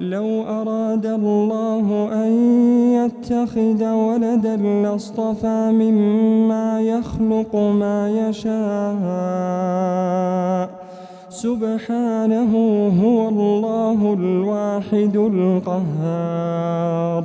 لو أراد الله أن يتخذ ولدا لاصطفى مما يخلق ما يشاء. سبحانه هو الله الواحد القهار.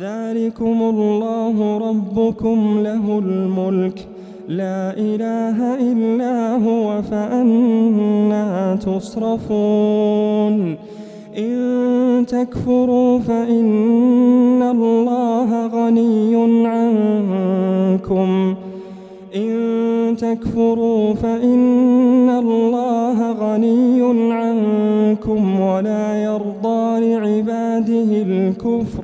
ذلكم الله ربكم له الملك. لا إله إلا هو فأنا تصرفون. إن تكفروا فإن الله غني عنكم. إن تكفروا فإن الله غني عنكم ولا يرضى لعباده الكفر.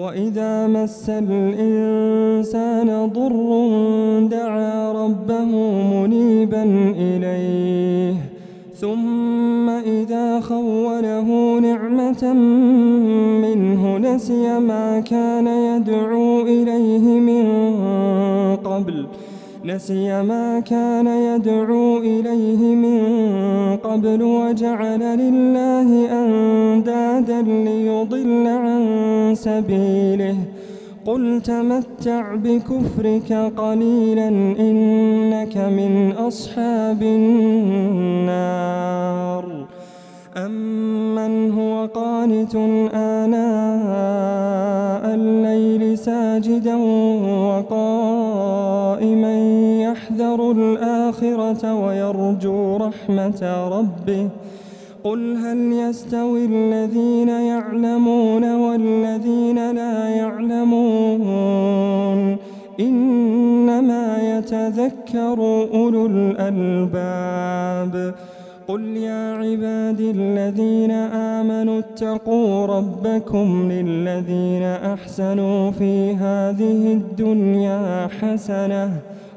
وإذا مس الإنسان ضر دعا ربه منيبا إليه ثم إذا خوله نعمة منه نسي ما كان يدعو إليه من قبل. نسي ما كان يدعو إليه من قبل وجعل لله أندادا ليضل عن سبيله. قل تمتع بكفرك قليلا إنك من أصحاب النار. أمن هو قانت آناء الليل ساجدا وقائما يحذر الآخرة ويرجو رحمة ربه. قل هل يستوي الذين يعلمون والذين لا يعلمون؟ إنما يتذكر أولو الألباب. قل يا عبادي الذين آمنوا اتقوا ربكم للذين أحسنوا في هذه الدنيا حسنة.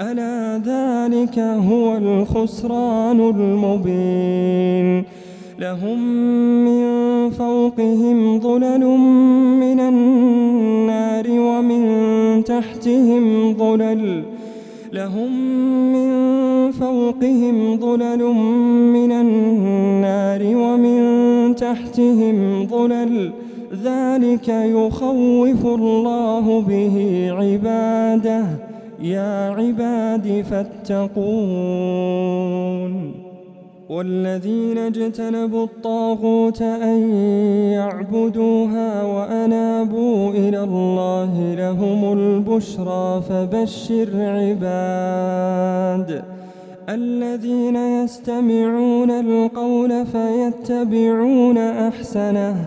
ألا ذلك هو الخسران المبين. لهم من فوقهم ظلل من النار ومن تحتهم ظلل. لهم من فوقهم ظلل من النار ومن تحتهم ظلل. ذلك يخوف الله به عباده. يا عباد فاتقون والذين اجتنبوا الطاغوت أن يعبدوها وأنابوا إلى الله لهم البشرى فبشر عباد الذين يستمعون القول فيتبعون أحسنه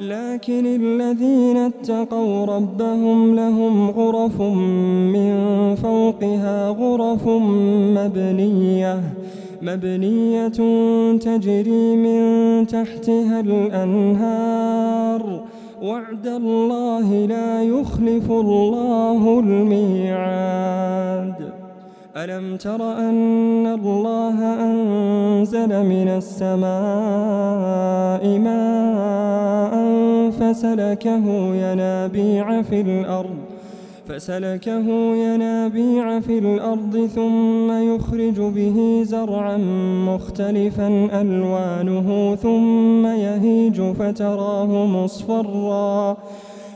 لكن الذين اتقوا ربهم لهم غرف من فوقها غرف مبنية مبنية تجري من تحتها الأنهار. وعد الله لا يخلف الله الميعاد. ألم تر أن الله أنزل من السماء ماء فسلكه ينابيع في الأرض فسلكه ينابيع في الأرض ثم يخرج به زرعا مختلفا ألوانه ثم يهيج فتراه مصفرا.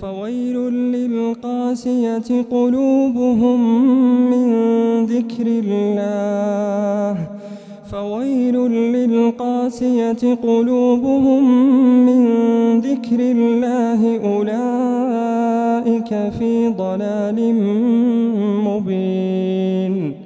فويل للقاسية قلوبهم من ذكر الله. فويل للقاسية قلوبهم من ذكر الله. أولئك في ضلال مبين.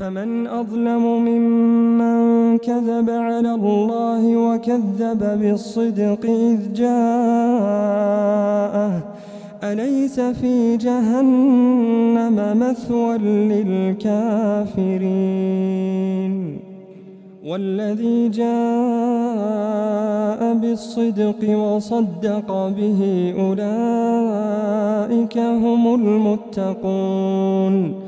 فمن أظلم ممن كذب على الله وكذب بالصدق إذ جاءه. أليس في جهنم مثوى للكافرين؟ والذي جاء بالصدق وصدق به أولئك هم المتقون.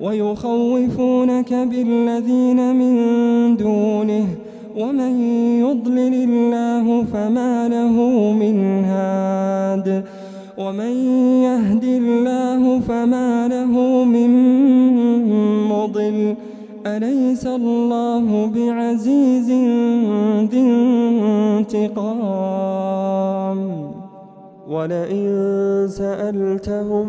ويخوفونك بالذين من دونه ومن يضلل الله فما له من هاد ومن يهد الله فما له من مضل أليس الله بعزيز ذي انتقام؟ ولئن سألتهم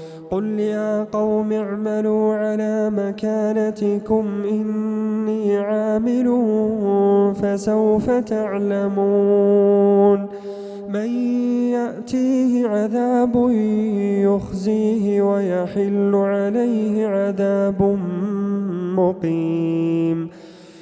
قل يا قوم اعملوا على مكانتكم إني عامل فسوف تعلمون من يأتيه عذاب يخزيه ويحل عليه عذاب مقيم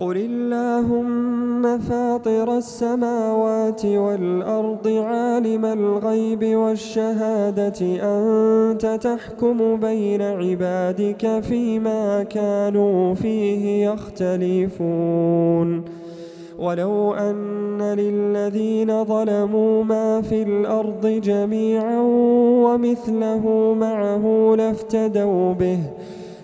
قل اللهم فاطر السماوات والأرض عالم الغيب والشهادة أنت تحكم بين عبادك فيما كانوا فيه يختلفون ولو أن للذين ظلموا ما في الأرض جميعا ومثله معه لافتدوا به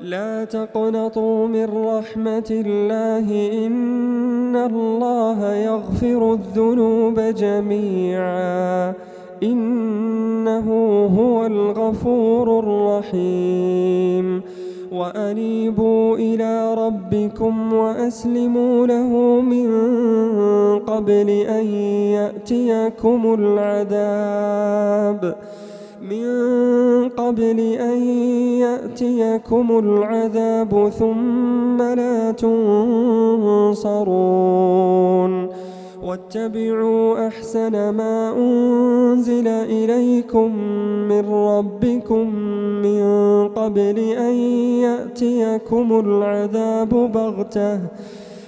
لا تقنطوا من رحمة الله. إن الله يغفر الذنوب جميعا. إنه هو الغفور الرحيم. وأنيبوا إلى ربكم وأسلموا له من قبل أن يأتيكم العذاب. من قبل أن يأتيكم العذاب ثم لا تنصرون واتبعوا أحسن ما أنزل إليكم من ربكم من قبل أن يأتيكم العذاب بغتة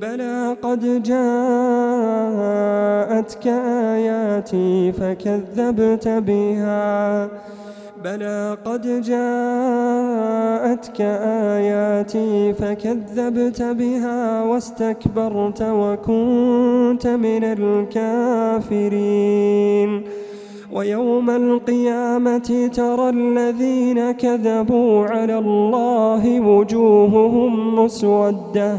بلى قد جاءتك آياتي فكذبت بها. بلى قد جاءتك آياتي فكذبت بها واستكبرت وكنت من الكافرين. ويوم القيامة ترى الذين كذبوا على الله وجوههم مسودة.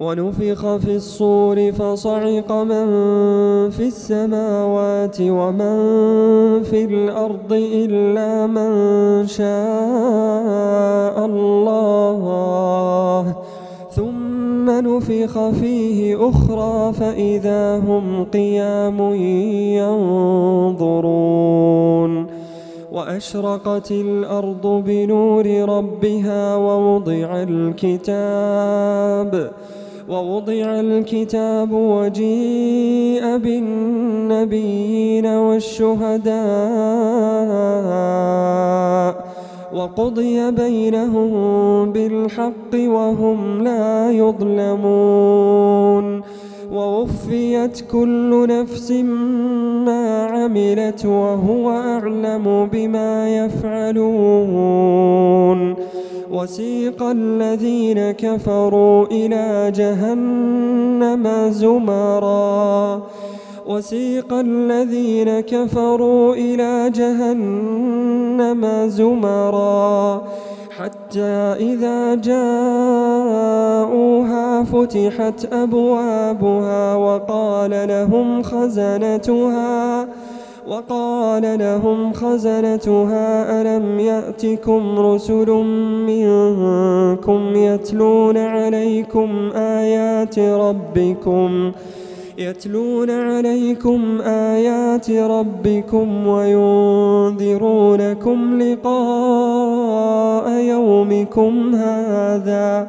ونفخ في الصور فصعق من في السماوات ومن في الأرض إلا من شاء الله. ثم نفخ فيه أخرى فإذا هم قيام ينظرون. وأشرقت الأرض بنور ربها ووضع الكتاب ووضع الكتاب وجيء بالنبيين والشهداء وقضي بينهم بالحق وهم لا يظلمون ووفيت كل نفس ما عملت وهو أعلم بما يفعلون. وسيق الذين كفروا إلى جهنم زمرا. وسيق الذين كفروا إلى جهنم زمرا. حتى إذا جاءوها فتحت أبوابها وقال لهم خزنتها وقال لهم خزنتها ألم يأتكم رسل منكم يتلون عليكم آيات ربكم يتلون عليكم آيات ربكم وينذرونكم لقاء يومكم هذا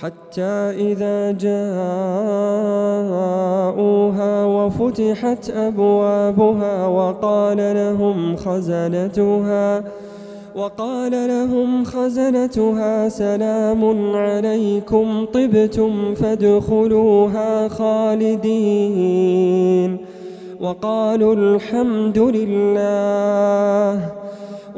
حتى إذا جاءوها وفتحت أبوابها وقال لهم خزنتها وقال لهم خزنتها سلام عليكم طبتم فادخلوها خالدين. وقالوا الحمد لله.